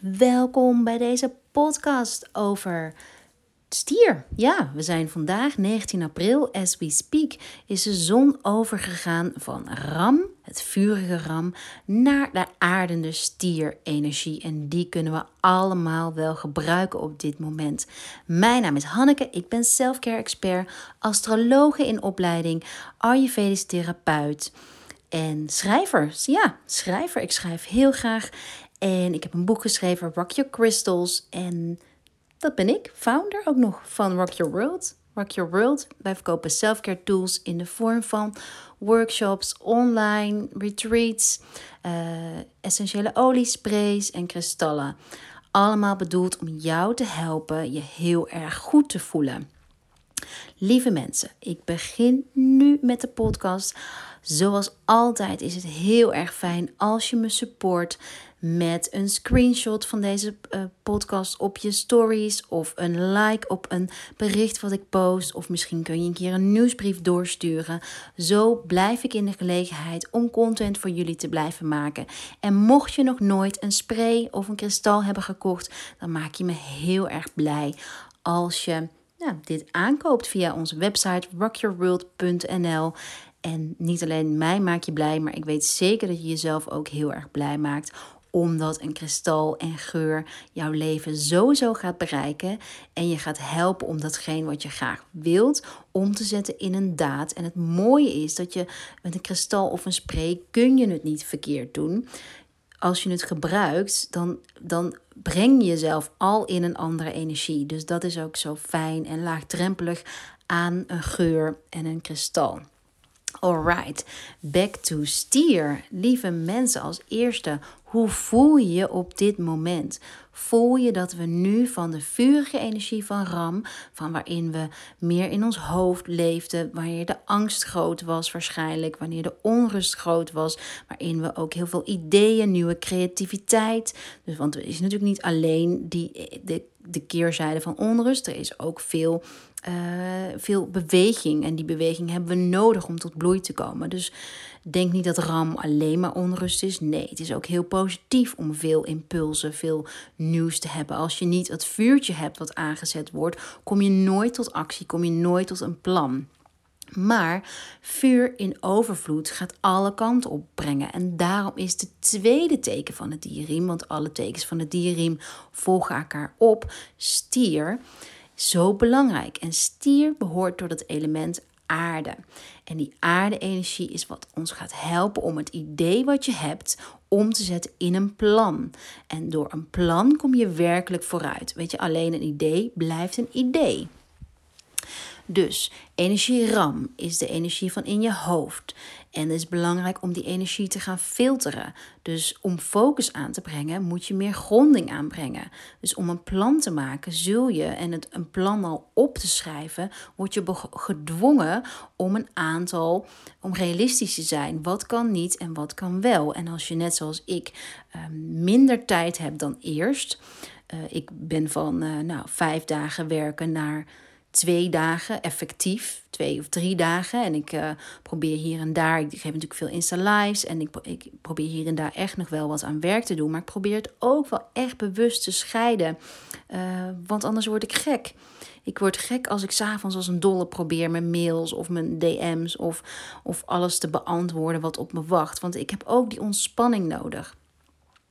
Welkom bij deze podcast over stier. Ja, we zijn vandaag 19 april. As we speak is de zon overgegaan van ram, het vurige ram, naar de aardende stierenergie. En die kunnen we allemaal wel gebruiken op dit moment. Mijn naam is Hanneke, ik ben selfcare expert, astrologe in opleiding, Ayurvedisch therapeut. En schrijver, ja, schrijver. Ik schrijf heel graag. En ik heb een boek geschreven, Rock Your Crystals. En dat ben ik, founder ook nog van Rock Your World. Rock Your World. Wij verkopen selfcare tools in de vorm van workshops, online retreats, uh, essentiële oliesprays en kristallen. Allemaal bedoeld om jou te helpen je heel erg goed te voelen. Lieve mensen, ik begin nu met de podcast. Zoals altijd is het heel erg fijn als je me support met een screenshot van deze uh, podcast op je stories of een like op een bericht wat ik post of misschien kun je een keer een nieuwsbrief doorsturen. Zo blijf ik in de gelegenheid om content voor jullie te blijven maken. En mocht je nog nooit een spray of een kristal hebben gekocht, dan maak je me heel erg blij als je dit aankoopt via onze website rockyourworld.nl. En niet alleen mij maak je blij, maar ik weet zeker dat je jezelf ook heel erg blij maakt omdat een kristal en geur jouw leven sowieso gaat bereiken. En je gaat helpen om datgene wat je graag wilt om te zetten in een daad. En het mooie is dat je met een kristal of een spray kun je het niet verkeerd doen. Als je het gebruikt, dan, dan breng je jezelf al in een andere energie. Dus dat is ook zo fijn en laagdrempelig aan een geur en een kristal. Alright, back to stier. Lieve mensen, als eerste, hoe voel je je op dit moment? Voel je dat we nu van de vurige energie van Ram, van waarin we meer in ons hoofd leefden, wanneer de angst groot was waarschijnlijk, wanneer de onrust groot was, waarin we ook heel veel ideeën, nieuwe creativiteit. Dus want er is natuurlijk niet alleen die, de, de keerzijde van onrust, er is ook veel uh, veel beweging. En die beweging hebben we nodig om tot bloei te komen. Dus denk niet dat RAM alleen maar onrust is. Nee, het is ook heel positief om veel impulsen, veel nieuws te hebben. Als je niet het vuurtje hebt wat aangezet wordt, kom je nooit tot actie, kom je nooit tot een plan. Maar vuur in overvloed gaat alle kanten opbrengen. En daarom is de tweede teken van het dierriem, want alle tekens van het dierriem volgen elkaar op, stier zo belangrijk. En stier behoort tot het element aarde. En die aarde-energie is wat ons gaat helpen om het idee wat je hebt om te zetten in een plan. En door een plan kom je werkelijk vooruit. Weet je, alleen een idee blijft een idee. Dus energieram is de energie van in je hoofd. En het is belangrijk om die energie te gaan filteren. Dus om focus aan te brengen, moet je meer gronding aanbrengen. Dus om een plan te maken, zul je, en het een plan al op te schrijven, word je gedwongen om een aantal, om realistisch te zijn. Wat kan niet en wat kan wel. En als je net zoals ik ehm, minder tijd hebt dan eerst. Uh, ik ben van uh, nou, vijf dagen werken naar twee dagen effectief, twee of drie dagen. En ik uh, probeer hier en daar, ik geef natuurlijk veel Insta-lives en ik, ik probeer hier en daar echt nog wel wat aan werk te doen. Maar ik probeer het ook wel echt bewust te scheiden, uh, want anders word ik gek. Ik word gek als ik s'avonds als een dolle probeer mijn mails of mijn DM's of, of alles te beantwoorden wat op me wacht. Want ik heb ook die ontspanning nodig.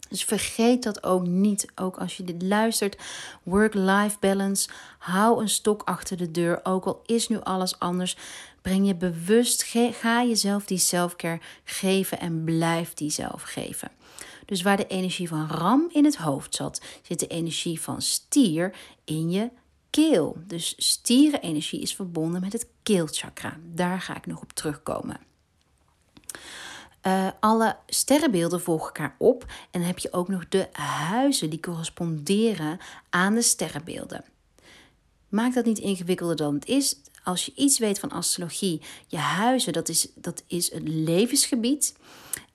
Dus vergeet dat ook niet. Ook als je dit luistert. Work-life balance. Hou een stok achter de deur. Ook al is nu alles anders. Breng je bewust. Ga jezelf die selfcare geven en blijf die zelf geven. Dus waar de energie van ram in het hoofd zat, zit de energie van stier in je keel. Dus stierenenergie is verbonden met het keelchakra. Daar ga ik nog op terugkomen. Uh, alle sterrenbeelden volgen elkaar op. En dan heb je ook nog de huizen die corresponderen aan de sterrenbeelden. Maak dat niet ingewikkelder dan het is. Als je iets weet van astrologie, je huizen, dat is, dat is een levensgebied.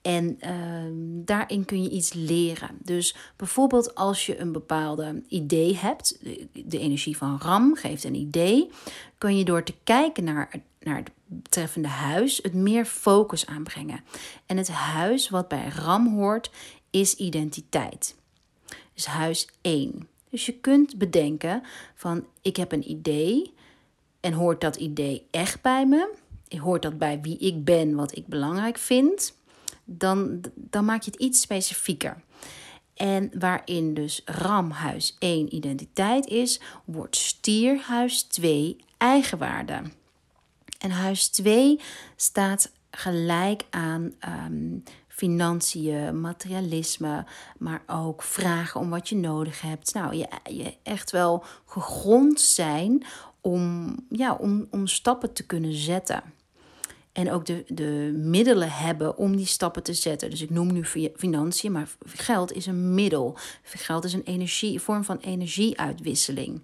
En uh, daarin kun je iets leren. Dus bijvoorbeeld als je een bepaalde idee hebt, de, de energie van Ram geeft een idee, kun je door te kijken naar, naar betreffende huis het meer focus aanbrengen. En het huis wat bij RAM hoort, is identiteit. is huis 1. Dus je kunt bedenken van ik heb een idee en hoort dat idee echt bij me? Hoort dat bij wie ik ben, wat ik belangrijk vind? Dan, dan maak je het iets specifieker. En waarin dus Ram huis 1 identiteit is, wordt stier huis 2 eigenwaarde. En huis 2 staat gelijk aan um, financiën, materialisme, maar ook vragen om wat je nodig hebt. Nou, je, je echt wel gegrond zijn om, ja, om, om stappen te kunnen zetten. En ook de, de middelen hebben om die stappen te zetten. Dus ik noem nu financiën, maar geld is een middel. Geld is een energie, vorm van energieuitwisseling.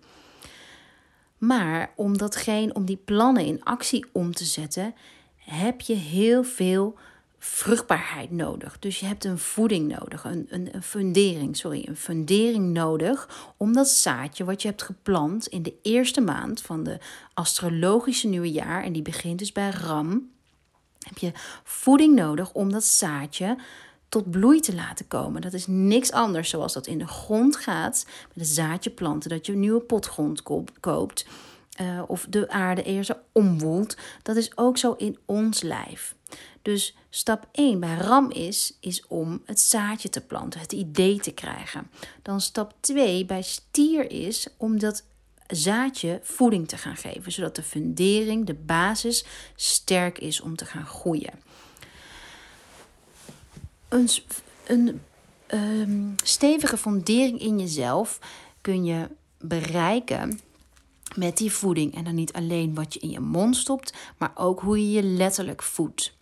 Maar om datgene, om die plannen in actie om te zetten, heb je heel veel vruchtbaarheid nodig. Dus je hebt een voeding nodig, een, een, een fundering, sorry, een fundering nodig om dat zaadje wat je hebt geplant in de eerste maand van de astrologische nieuwe jaar, en die begint dus bij Ram, heb je voeding nodig om dat zaadje tot bloei te laten komen. Dat is niks anders zoals dat in de grond gaat met een zaadje planten, dat je een nieuwe potgrond koopt. Uh, of de aarde eerst omwoelt. Dat is ook zo in ons lijf. Dus stap 1 bij ram is, is om het zaadje te planten, het idee te krijgen. Dan stap 2 bij stier is om dat zaadje voeding te gaan geven, zodat de fundering, de basis, sterk is om te gaan groeien. Een, een um, stevige fundering in jezelf kun je bereiken met die voeding. En dan niet alleen wat je in je mond stopt, maar ook hoe je je letterlijk voedt.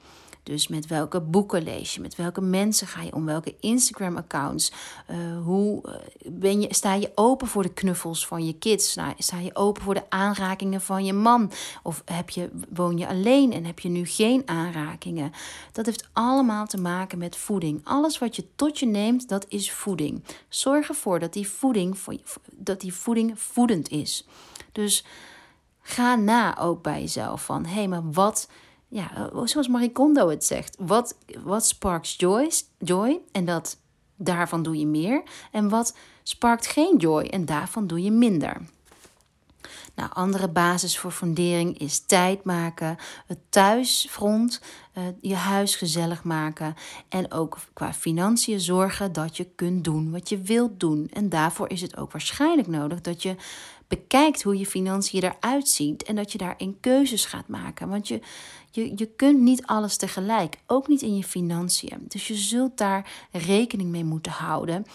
Dus met welke boeken lees je, met welke mensen ga je om, welke Instagram-accounts. Uh, hoe eh, ben je, sta je open voor de knuffels van je kids? sta je open voor de aanrakingen van je man? Of heb je, woon je alleen en heb je nu geen aanrakingen? Dat heeft allemaal te maken met voeding. Alles wat je tot je neemt, dat is voeding. Zorg ervoor dat die voeding, dat die voeding voedend is. Dus ga na ook bij jezelf van hé, hey, maar wat ja, eh, zoals Marie Kondo het zegt, wat, wat sparks joy, joy en dat, daarvan doe je meer. En wat sparkt geen joy en daarvan doe je minder. Nou, andere basis voor fundering is tijd maken, het thuisfront, uh, je huis gezellig maken en ook qua financiën zorgen dat je kunt doen wat je wilt doen. En daarvoor is het ook waarschijnlijk nodig dat je bekijkt hoe je financiën eruit ziet en dat je daarin keuzes gaat maken. Want je, je, je kunt niet alles tegelijk, ook niet in je financiën. Dus je zult daar rekening mee moeten houden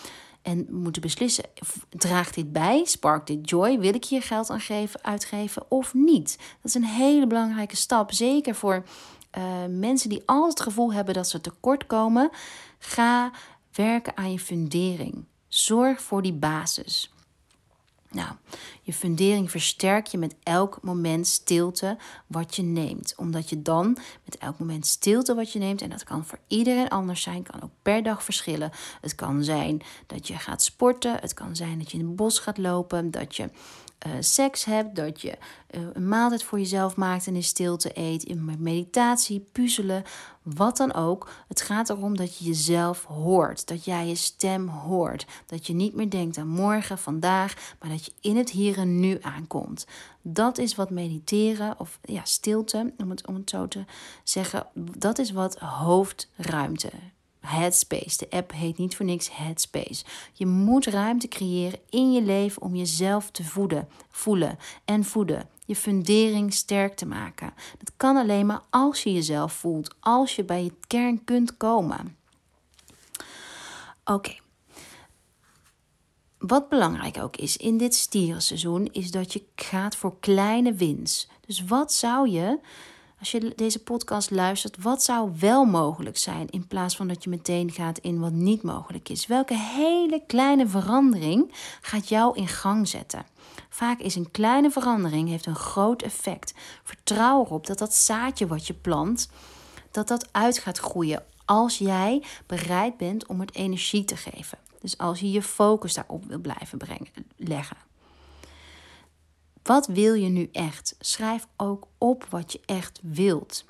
en moeten beslissen: draagt dit bij? Sparkt dit joy? Wil ik hier geld aan geven, uitgeven of niet? Dat is een hele belangrijke stap, zeker voor uh, mensen die altijd het gevoel hebben dat ze tekort komen. Ga werken aan je fundering. Zorg voor die basis. Nou, je fundering versterk je met elk moment stilte wat je neemt. Omdat je dan met elk moment stilte wat je neemt, en dat kan voor iedereen anders zijn, kan ook per dag verschillen. Het kan zijn dat je gaat sporten, het kan zijn dat je in het bos gaat lopen, dat je uh, seks hebt, dat je uh, een maaltijd voor jezelf maakt en in stilte eet, in meditatie, puzzelen, wat dan ook. Het gaat erom dat je jezelf hoort, dat jij je stem hoort, dat je niet meer denkt aan morgen, vandaag, maar dat je in het hier en nu aankomt. Dat is wat mediteren of ja, stilte, om het, om het zo te zeggen, dat is wat hoofdruimte Headspace. De app heet niet voor niks Headspace. Je moet ruimte creëren in je leven om jezelf te voeden, voelen en voeden. Je fundering sterk te maken. Dat kan alleen maar als je jezelf voelt, als je bij je kern kunt komen. Oké. Wat belangrijk ook is in dit stierenseizoen, is dat je gaat voor kleine wins. Dus wat zou je als je deze podcast luistert, wat zou wel mogelijk zijn in plaats van dat je meteen gaat in wat niet mogelijk is? Welke hele kleine verandering gaat jou in gang zetten? Vaak is een kleine verandering heeft een groot effect. Vertrouw erop dat dat zaadje wat je plant, dat dat uit gaat groeien als jij bereid bent om het energie te geven. Dus als je je focus daarop wil blijven brengen, leggen. Wat wil je nu echt? Schrijf ook op wat je echt wilt.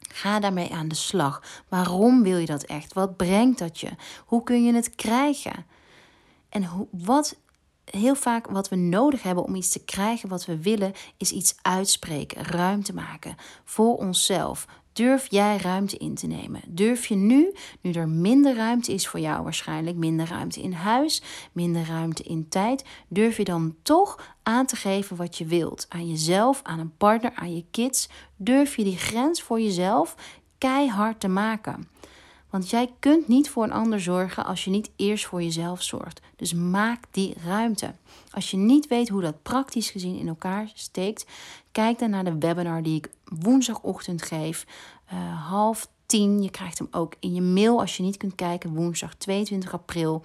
Ga daarmee aan de slag. Waarom wil je dat echt? Wat brengt dat je? Hoe kun je het krijgen? En wat heel vaak wat we nodig hebben om iets te krijgen wat we willen, is iets uitspreken, ruimte maken voor onszelf. Durf jij ruimte in te nemen? Durf je nu, nu er minder ruimte is voor jou waarschijnlijk, minder ruimte in huis, minder ruimte in tijd, durf je dan toch aan te geven wat je wilt? Aan jezelf, aan een partner, aan je kids. Durf je die grens voor jezelf keihard te maken? Want jij kunt niet voor een ander zorgen als je niet eerst voor jezelf zorgt. Dus maak die ruimte. Als je niet weet hoe dat praktisch gezien in elkaar steekt, kijk dan naar de webinar die ik woensdagochtend geef, uh, half tien. Je krijgt hem ook in je mail als je niet kunt kijken, woensdag 22 april.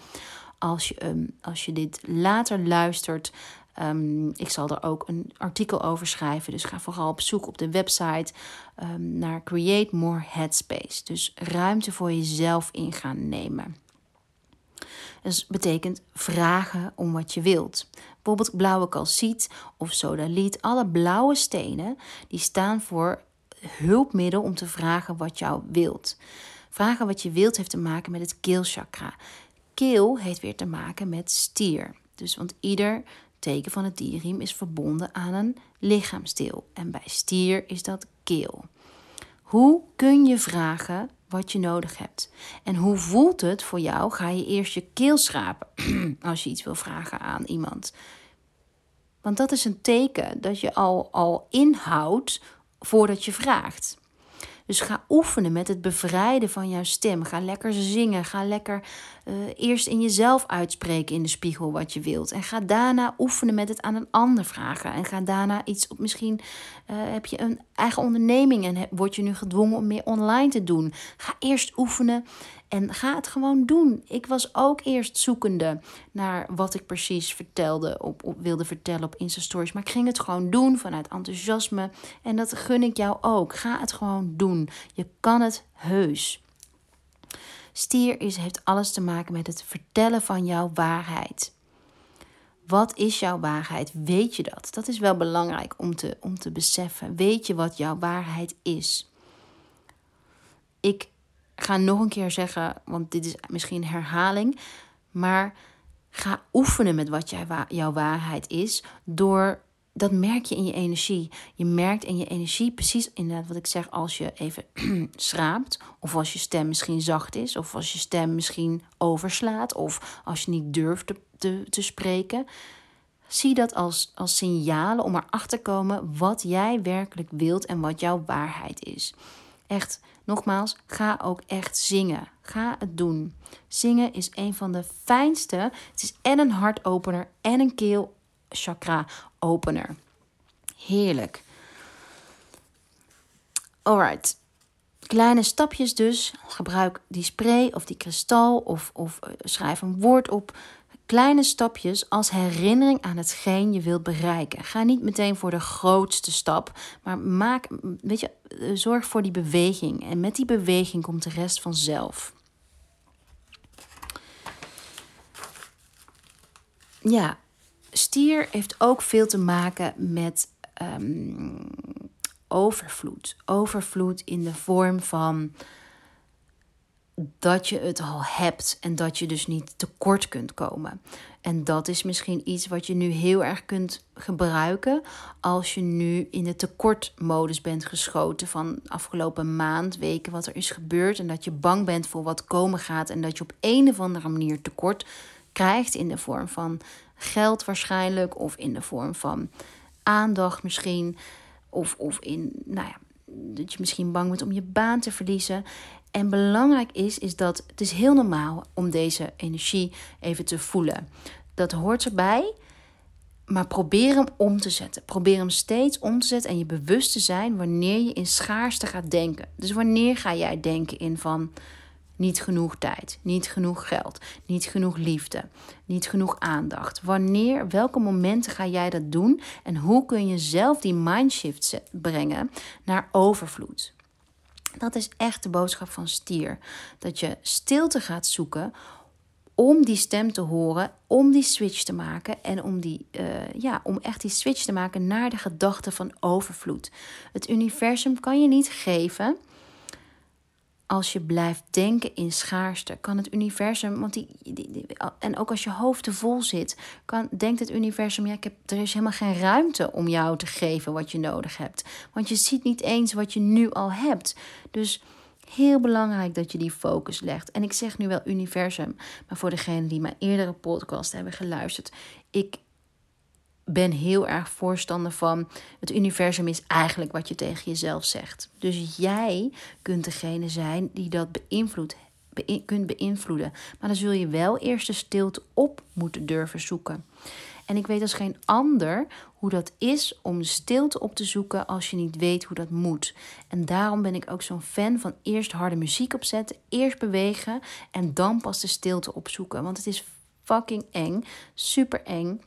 Als je, um, als je dit later luistert, Um, ik zal er ook een artikel over schrijven. Dus ga vooral op zoek op de website um, naar Create More Headspace. Dus ruimte voor jezelf in gaan nemen. Dus betekent vragen om wat je wilt. Bijvoorbeeld blauwe calciet of sodaliet. Alle blauwe stenen die staan voor hulpmiddel om te vragen wat jou wilt. Vragen wat je wilt heeft te maken met het keelchakra. Keel heeft weer te maken met stier. Dus want ieder teken van het dierriem is verbonden aan een lichaamsdeel. En bij stier is dat keel. Hoe kun je vragen wat je nodig hebt? En hoe voelt het voor jou? Ga je eerst je keel schrapen als je iets wil vragen aan iemand? Want dat is een teken dat je al, al inhoudt voordat je vraagt. Dus ga oefenen met het bevrijden van jouw stem. Ga lekker zingen. Ga lekker uh, eerst in jezelf uitspreken in de spiegel wat je wilt. En ga daarna oefenen met het aan een ander vragen. En ga daarna iets op. Misschien uh, heb je een eigen onderneming en word je nu gedwongen om meer online te doen. Ga eerst oefenen en ga het gewoon doen. Ik was ook eerst zoekende naar wat ik precies vertelde, op, wilde vertellen op Insta Stories. Maar ik ging het gewoon doen vanuit enthousiasme. En dat gun ik jou ook. Ga het gewoon doen. Je kan het heus. Stier is, heeft alles te maken met het vertellen van jouw waarheid. Wat is jouw waarheid? Weet je dat? Dat is wel belangrijk om te, om te beseffen. Weet je wat jouw waarheid is? Ik ga nog een keer zeggen, want dit is misschien herhaling, maar ga oefenen met wat jij, jouw waarheid is door dat merk je in je energie. Je merkt in je energie precies inderdaad wat ik zeg als je even schraapt. Of als je stem misschien zacht is. Of als je stem misschien overslaat. Of als je niet durft te, te, te spreken. Zie dat als, als signalen om erachter te komen wat jij werkelijk wilt en wat jouw waarheid is. Echt, nogmaals, ga ook echt zingen. Ga het doen. Zingen is een van de fijnste. Het is en een hartopener en een keelchakra opener. Heerlijk. Alright. Kleine stapjes dus. Gebruik die spray of die kristal of, of eh, schrijf een woord op. Kleine stapjes als herinnering aan hetgeen je wilt bereiken. Ga niet meteen voor de grootste stap, maar maak, weet je, eh, zorg voor die beweging. En met die beweging komt de rest vanzelf. Ja, stier heeft ook veel te maken met um, overvloed. Overvloed in de vorm van dat je het al hebt en dat je dus niet tekort kunt komen. En dat is misschien iets wat je nu heel erg kunt gebruiken als je nu in de tekortmodus bent geschoten van afgelopen maand, weken, wat er is gebeurd en dat je bang bent voor wat komen gaat en dat je op een of andere manier tekort krijgt in de vorm van geld waarschijnlijk of in de vorm van aandacht misschien of, of in, nou ja, dat je misschien bang bent om je baan te verliezen. En belangrijk is, is dat het is heel normaal om deze energie even te voelen. Dat hoort erbij, maar probeer hem om te zetten. Probeer hem steeds om te zetten en je bewust te zijn wanneer je in schaarste gaat denken. Dus wanneer ga jij denken in van niet genoeg tijd, niet genoeg geld, niet genoeg liefde, niet genoeg aandacht. Wanneer, welke momenten ga jij dat doen en hoe kun je zelf die mindshift brengen naar overvloed? Dat is echt de boodschap van stier. Dat je stilte gaat zoeken om die stem te horen, om die switch te maken en om, die, uh, ja, om echt die switch te maken naar de gedachte van overvloed. Het universum kan je niet geven als je blijft denken in schaarste, kan het universum, want die, die, en ook als je hoofd te vol zit, kan, denkt het universum, ja, ik heb, er is helemaal geen ruimte om jou te geven wat je nodig hebt. Want je ziet niet eens wat je nu al hebt. Dus heel belangrijk dat je die focus legt. En ik zeg nu wel universum, maar voor degenen die mijn eerdere podcast hebben geluisterd, ik ben heel erg voorstander van het universum is eigenlijk wat je tegen jezelf zegt. Dus jij kunt degene zijn die dat beïnvloedt, kunt beïnvloeden. Maar dan zul je wel eerst de stilte op moeten durven zoeken. En ik weet als geen ander hoe dat is om stilte op te zoeken als je niet weet hoe dat moet. En daarom ben ik ook zo'n fan van eerst harde muziek opzetten, eerst bewegen en dan pas de stilte opzoeken. Want het is fucking eng, super eng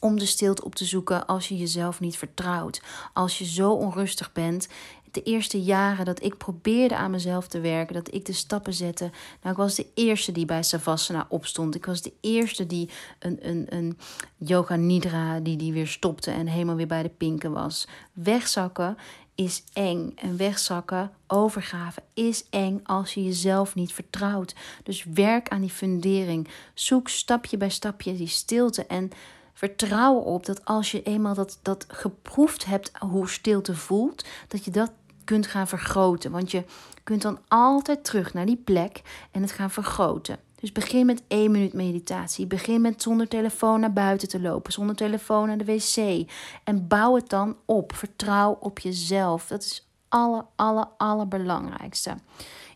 om de stilte op te zoeken als je jezelf niet vertrouwt. Als je zo onrustig bent. De eerste jaren dat ik probeerde aan mezelf te werken, dat ik de stappen zette. Nou, ik was de eerste die bij Savasana opstond. Ik was de eerste die een, een, een yoga nidra, die die weer stopte en helemaal weer bij de pinken was. Wegzakken is eng. En wegzakken, overgave is eng als je jezelf niet vertrouwt. Dus werk aan die fundering. Zoek stapje bij stapje die stilte en vertrouw op dat als je eenmaal dat, dat geproefd hebt hoe stilte voelt, dat je dat kunt gaan vergroten. Want je kunt dan altijd terug naar die plek en het gaan vergroten. Dus begin met één minuut meditatie. Begin met zonder telefoon naar buiten te lopen, zonder telefoon naar de wc. En bouw het dan op. Vertrouw op jezelf. Dat is alle, alle, allerbelangrijkste.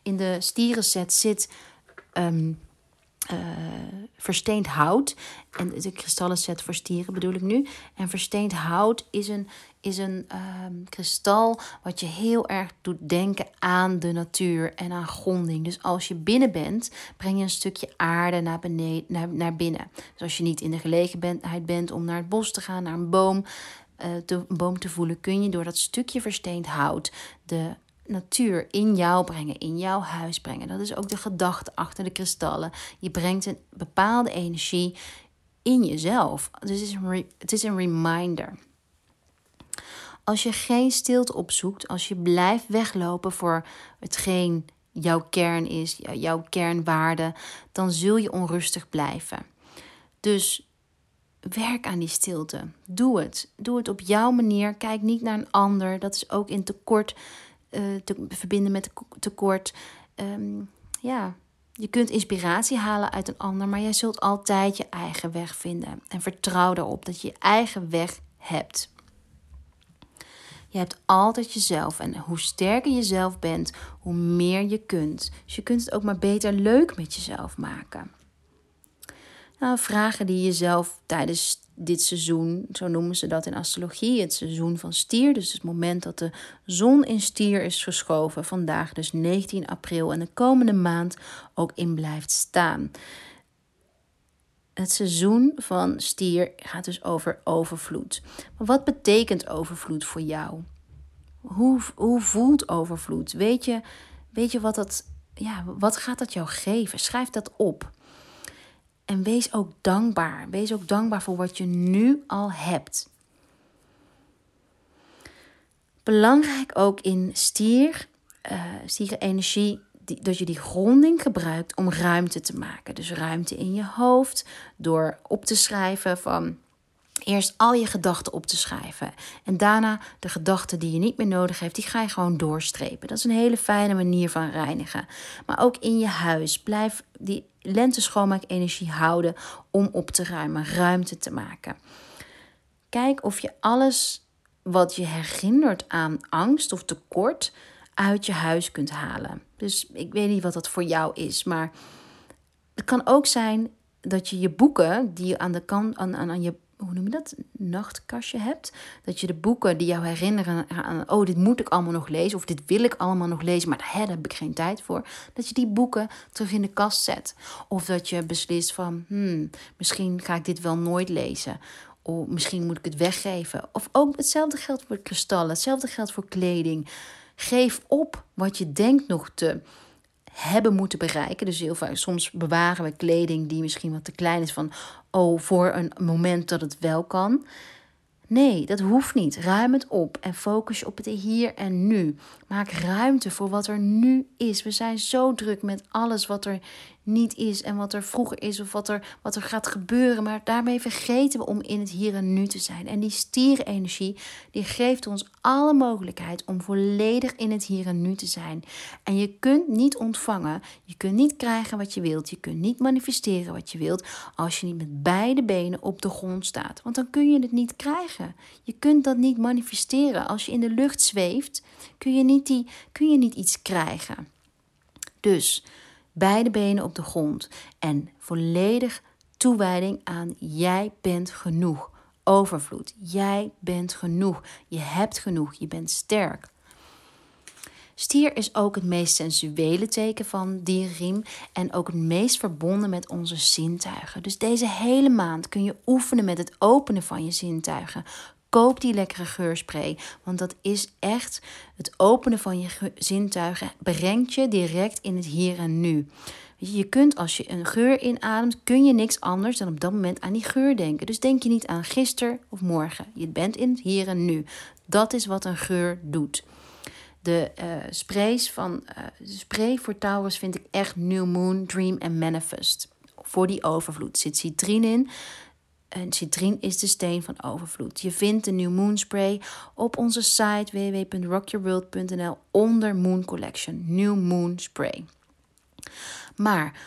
In de stierenset zit um, uh, versteend hout. En de kristallenset voor stieren bedoel ik nu. En versteend hout is een, is een ehm, kristal wat je heel erg doet denken aan de natuur en aan gronding. Dus als je binnen bent, breng je een stukje aarde naar, beneden, naar, naar binnen. Dus als je niet in de gelegenheid bent om naar het bos te gaan, naar een boom, uh, te, boom te voelen, kun je door dat stukje versteend hout de natuur in jou brengen, in jouw huis brengen. Dat is ook de gedachte achter de kristallen. Je brengt een bepaalde energie in jezelf. Dus het is een, het is een reminder. Als je geen stilte opzoekt, als je blijft weglopen voor hetgeen jouw kern is, jouw kernwaarde, dan zul je onrustig blijven. Dus werk aan die stilte. Doe het. Doe het op jouw manier. Kijk niet naar een ander. Dat is ook in tekort te verbinden met tekort. Um, ja, je kunt inspiratie halen uit een ander, maar jij zult altijd je eigen weg vinden. En vertrouw erop dat je je eigen weg hebt. Je hebt altijd jezelf. En hoe sterker je zelf bent, hoe meer je kunt. Dus je kunt het ook maar beter leuk met jezelf maken. Nou, vragen die je zelf tijdens dit seizoen, zo noemen ze dat in astrologie, het seizoen van stier. Dus het moment dat de zon in stier is verschoven. Vandaag dus 19 april en de komende maand ook in blijft staan. Het seizoen van stier gaat dus over overvloed. Maar wat betekent overvloed voor jou? Hoe, hoe voelt overvloed? Weet je, weet je wat dat, ja, wat gaat dat jou geven? Schrijf dat op. En wees ook dankbaar. Wees ook dankbaar voor wat je nu al hebt. Belangrijk ook in stier, uh, stierenergie, die, dat je die gronding gebruikt om ruimte te maken. Dus ruimte in je hoofd door op te schrijven van Eerst al je gedachten op te schrijven. En daarna de gedachten die je niet meer nodig hebt, die ga je gewoon doorstrepen. Dat is een hele fijne manier van reinigen. Maar ook in je huis. Blijf die lente schoonmaak energie houden om op te ruimen, ruimte te maken. Kijk of je alles wat je herinnert aan angst of tekort uit je huis kunt halen. Dus ik weet niet wat dat voor jou is, maar het kan ook zijn dat je je boeken die je aan de kant aan, aan, aan je hoe noem je dat, nachtkastje hebt. Dat je de boeken die jou herinneren aan, oh, dit moet ik allemaal nog lezen. Of dit wil ik allemaal nog lezen, maar daar heb ik geen tijd voor. Dat je die boeken terug in de kast zet. Of dat je beslist van, hmm, misschien ga ik dit wel nooit lezen. Of misschien moet ik het weggeven. Of ook hetzelfde geldt voor kristallen, hetzelfde geldt voor kleding. Geef op wat je denkt nog te hebben moeten bereiken. Dus heel vaak, soms bewaren we kleding die misschien wat te klein is van, oh, voor een moment dat het wel kan. Nee, dat hoeft niet. Ruim het op en focus je op het hier en nu. Maak ruimte voor wat er nu is. We zijn zo druk met alles wat er niet is en wat er vroeger is of wat er, wat er gaat gebeuren. Maar daarmee vergeten we om in het hier en nu te zijn. En die stierenergie die geeft ons alle mogelijkheid om volledig in het hier en nu te zijn. En je kunt niet ontvangen, je kunt niet krijgen wat je wilt, je kunt niet manifesteren wat je wilt als je niet met beide benen op de grond staat. Want dan kun je het niet krijgen. Je kunt dat niet manifesteren. Als je in de lucht zweeft, kun je niet, die, kun je niet iets krijgen. Dus beide benen op de grond en volledig toewijding aan jij bent genoeg. Overvloed. Jij bent genoeg. Je hebt genoeg. Je bent sterk. Stier is ook het meest sensuele teken van dierriem en ook het meest verbonden met onze zintuigen. Dus deze hele maand kun je oefenen met het openen van je zintuigen. Koop die lekkere geurspray, want dat is echt het openen van je zintuigen brengt je direct in het hier en nu. Je kunt als je een geur inademt, kun je niks anders dan op dat moment aan die geur denken. Dus denk je niet aan gisteren of morgen. Je bent in het hier en nu. Dat is wat een geur doet. De uh, sprays van uh, de spray voor Taurus vind ik echt New Moon, Dream en Manifest. Voor die overvloed zit citrine in. En citrine is de steen van overvloed. Je vindt de New Moon Spray op onze site www.rockyourworld.nl onder Moon Collection. New Moon Spray. Maar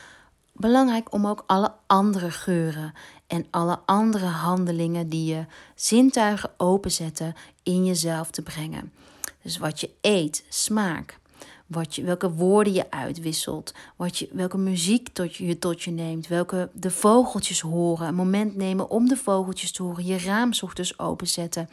belangrijk om ook alle andere geuren en alle andere handelingen die je zintuigen openzetten in jezelf te brengen. Dus wat je eet, smaak, wat je, welke woorden je uitwisselt, wat je, welke muziek tot je, tot je neemt, welke de vogeltjes horen, een moment nemen om de vogeltjes te horen, je raam ochtends openzetten,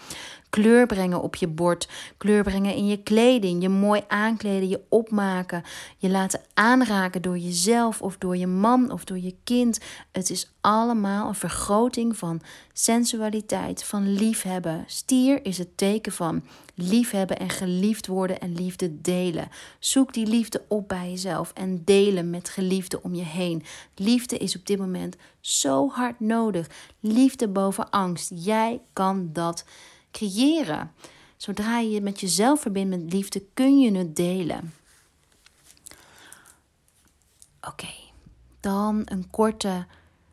kleur brengen op je bord, kleur brengen in je kleding, je mooi aankleden, je opmaken, je laten aanraken door jezelf of door je man of door je kind. Het is allemaal een vergroting van sensualiteit, van liefhebben. Stier is het teken van liefhebben en geliefd worden en liefde delen. Zoek die liefde op bij jezelf en delen met geliefden om je heen. Liefde is op dit moment zo hard nodig. Liefde boven angst. Jij kan dat creëren. Zodra je je met jezelf verbindt met liefde, kun je het delen. Oké, dan een korte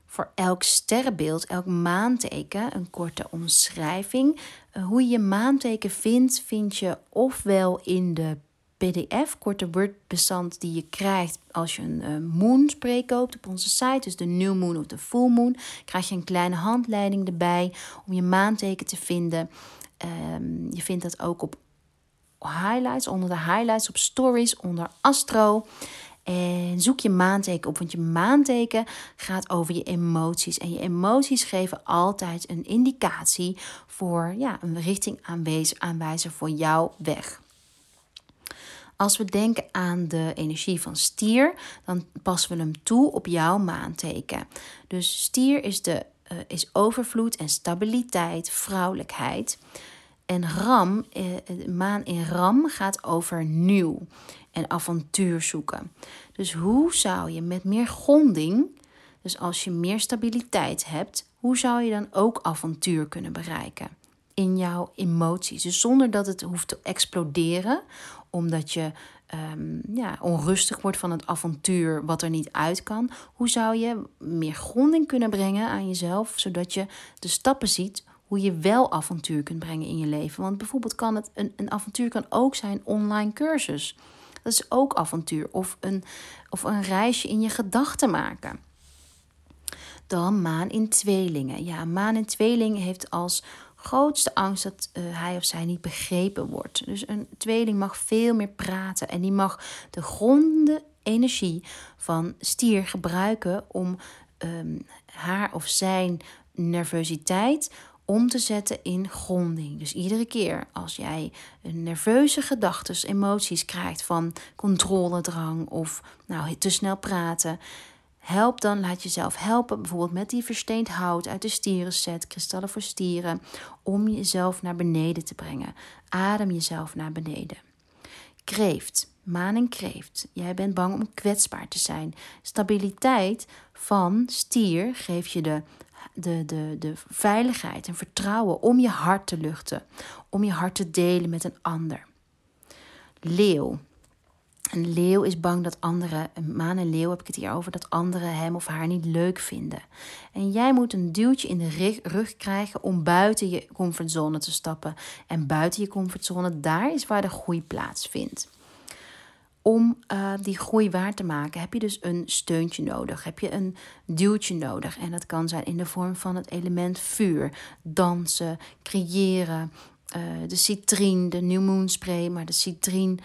voor elk sterrenbeeld, elk maanteken, een korte omschrijving. Eh, hoe je je maanteken vindt, vind je ofwel in de PDF, korte wordbestand die je krijgt als je een uh, moon spray koopt op onze site, dus de new moon of de full moon, krijg je een kleine handleiding erbij om je maanteken te vinden. Um, je vindt dat ook op highlights, onder de highlights, op stories, onder astro. En zoek je maanteken op, want je maanteken gaat over je emoties. En je emoties geven altijd een indicatie voor ja, een richting aanwijzen voor jouw weg. Als we denken aan de energie van stier, dan passen we hem toe op jouw maanteken. Dus stier is, de, uh, is overvloed en stabiliteit, vrouwelijkheid. En ram, de maan in ram gaat over nieuw en avontuur zoeken. Dus hoe zou je met meer gronding, dus als je meer stabiliteit hebt, hoe zou je dan ook avontuur kunnen bereiken in jouw emoties? Dus zonder dat het hoeft te exploderen, omdat je um, ja, onrustig wordt van het avontuur wat er niet uit kan. Hoe zou je meer gronding kunnen brengen aan jezelf, zodat je de stappen ziet hoe je wel avontuur kunt brengen in je leven. Want bijvoorbeeld kan het een, een avontuur kan ook zijn online cursus. Dat is ook avontuur. Of een, of een reisje in je gedachten maken. Dan maan in tweelingen. Ja, maan in tweeling heeft als grootste angst dat uh, hij of zij niet begrepen wordt. Dus een tweeling mag veel meer praten en die mag de gronde energie van stier gebruiken om um, haar of zijn nervositeit om te zetten in gronding. Dus iedere keer als jij nerveuze gedachten, emoties krijgt van controledrang of nou, te snel praten, help dan, laat jezelf helpen, bijvoorbeeld met die versteend hout uit de stierenset, kristallen voor stieren, om jezelf naar beneden te brengen. Adem jezelf naar beneden. Kreeft, maan en kreeft. Jij bent bang om kwetsbaar te zijn. Stabiliteit van stier geeft je de de, de, de veiligheid en vertrouwen om je hart te luchten, om je hart te delen met een ander. Leeuw. Een leeuw is bang dat anderen, een maan en leeuw heb ik het hier over, dat anderen hem of haar niet leuk vinden. En jij moet een duwtje in de rug krijgen om buiten je comfortzone te stappen. En buiten je comfortzone, daar is waar de groei plaatsvindt. Om uh, die groei waar te maken heb je dus een steuntje nodig. Heb je een duwtje nodig. En dat kan zijn in de vorm van het element vuur. Dansen, creëren. Uh, de citrine, de New Moon Spray, maar de citrine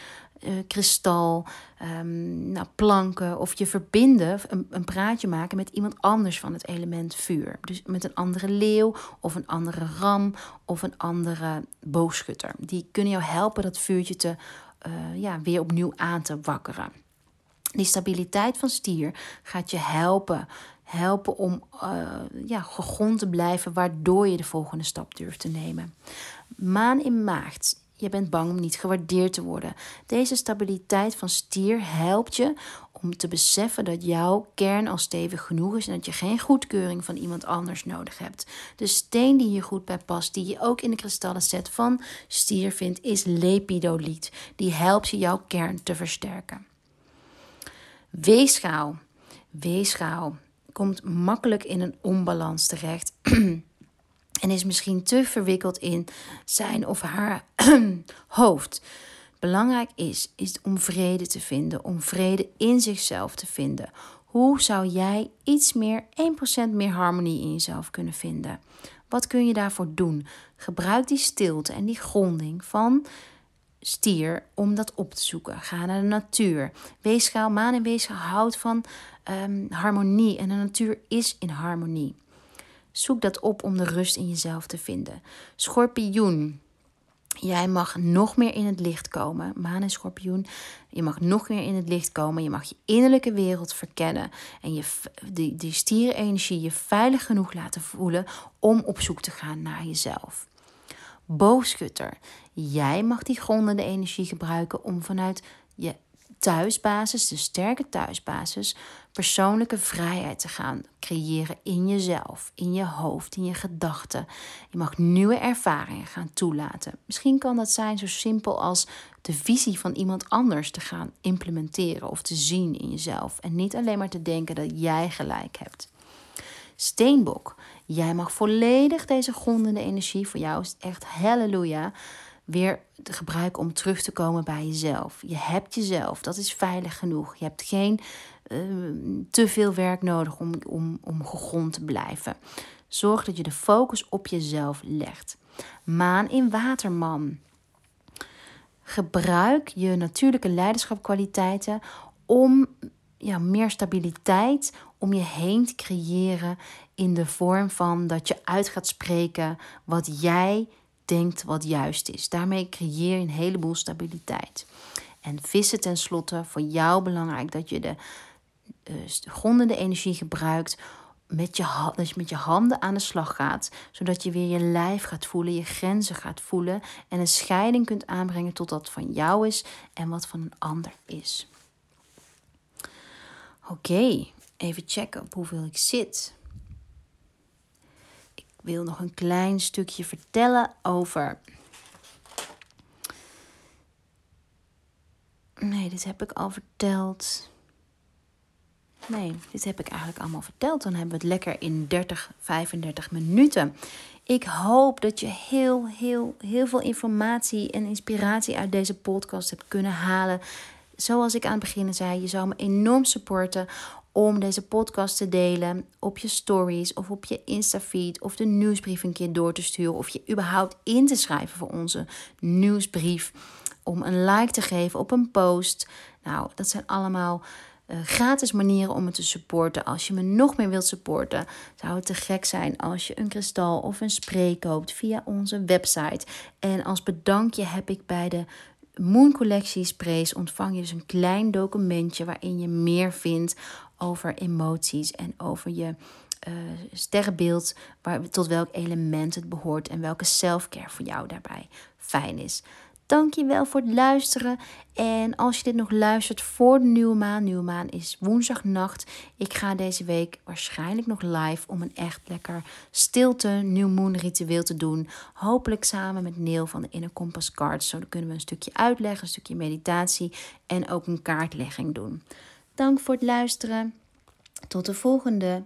uh, kristal, um, nou, planken of je verbinden, een, een, praatje maken met iemand anders van het element vuur. Dus met een andere leeuw of een andere ram of een andere boogschutter. Die kunnen jou helpen dat vuurtje te, uh, ja, weer opnieuw aan te wakkeren. Die stabiliteit van stier gaat je helpen, helpen om uh, ja, gegrond te blijven, waardoor je de volgende stap durft te nemen. Maan in maagd je bent bang om niet gewaardeerd te worden. Deze stabiliteit van stier helpt je om te beseffen dat jouw kern al stevig genoeg is en dat je geen goedkeuring van iemand anders nodig hebt. De steen die hier goed bij past, die je ook in de kristallen set van stier vindt, is lepidoliet. Die helpt je jouw kern te versterken. Weegschaal. Weegschaal komt makkelijk in een onbalans terecht. en is misschien te verwikkeld in zijn of haar hoofd. Belangrijk is, is om vrede te vinden, om vrede in zichzelf te vinden. Hoe zou jij iets meer, 1% meer harmonie in jezelf kunnen vinden? Wat kun je daarvoor doen? Gebruik die stilte en die gronding van stier om dat op te zoeken. Ga naar de natuur. Weegschaal, maan en weegschaal houdt van um, harmonie en de natuur is in harmonie. Zoek dat op om de rust in jezelf te vinden. Schorpioen. Jij mag nog meer in het licht komen. Maan en schorpioen. Je mag nog meer in het licht komen. Je mag je innerlijke wereld verkennen. En je, die, die stierenenergie je veilig genoeg laten voelen om op zoek te gaan naar jezelf. Boogschutter. Jij mag die grondende energie gebruiken om vanuit je thuisbasis, de sterke thuisbasis, persoonlijke vrijheid te gaan creëren in jezelf, in je hoofd, in je gedachten. Je mag nieuwe ervaringen gaan toelaten. Misschien kan dat zijn zo simpel als de visie van iemand anders te gaan implementeren of te zien in jezelf. En niet alleen maar te denken dat jij gelijk hebt. Steenbok, jij mag volledig deze grondende energie, voor jou is het echt halleluja, weer te gebruiken om terug te komen bij jezelf. Je hebt jezelf, dat is veilig genoeg. Je hebt geen uh, te veel werk nodig om, om, om gegrond te blijven. Zorg dat je de focus op jezelf legt. Maan in Waterman. Gebruik je natuurlijke leiderschapkwaliteiten om ja, meer stabiliteit om je heen te creëren in de vorm van dat je uit gaat spreken wat jij denkt wat juist is. Daarmee creëer je een heleboel stabiliteit. En vissen tenslotte, voor jou belangrijk dat je de uh, grondende energie gebruikt. Met je, dat je met je handen aan de slag gaat, zodat je weer je lijf gaat voelen, je grenzen gaat voelen en een scheiding kunt aanbrengen tot wat van jou is en wat van een ander is. Oké, even checken op hoeveel ik zit wil nog een klein stukje vertellen over. Nee, dit heb ik al verteld. Nee, dit heb ik eigenlijk allemaal verteld. Dan hebben we het lekker in 30, 35 minuten. Ik hoop dat je heel, heel, heel veel informatie en inspiratie uit deze podcast hebt kunnen halen. Zoals ik aan het begin zei, je zou me enorm supporten om deze podcast te delen op je stories of op je Instafeed of de nieuwsbrief een keer door te sturen of je überhaupt in te schrijven voor onze nieuwsbrief om een like te geven op een post. Nou, dat zijn allemaal uh, gratis manieren om me te supporten. Als je me nog meer wilt supporten, zou het te gek zijn als je een kristal of een spray koopt via onze website. En als bedankje heb ik bij de Moon Collectie sprays ontvang je dus een klein documentje waarin je meer vindt over emoties en over je uh, sterrenbeeld, waar, tot welk element het behoort en welke selfcare voor jou daarbij fijn is. Dank je wel voor het luisteren. En als je dit nog luistert voor de nieuwe maan, nieuwe maan is woensdagnacht. Ik ga deze week waarschijnlijk nog live om een echt lekker stilte new moon ritueel te doen. Hopelijk samen met Neil van de Inner Compass Cards. Zo kunnen we een stukje uitleggen, een stukje meditatie en ook een kaartlegging doen. Dank voor het luisteren. Tot de volgende.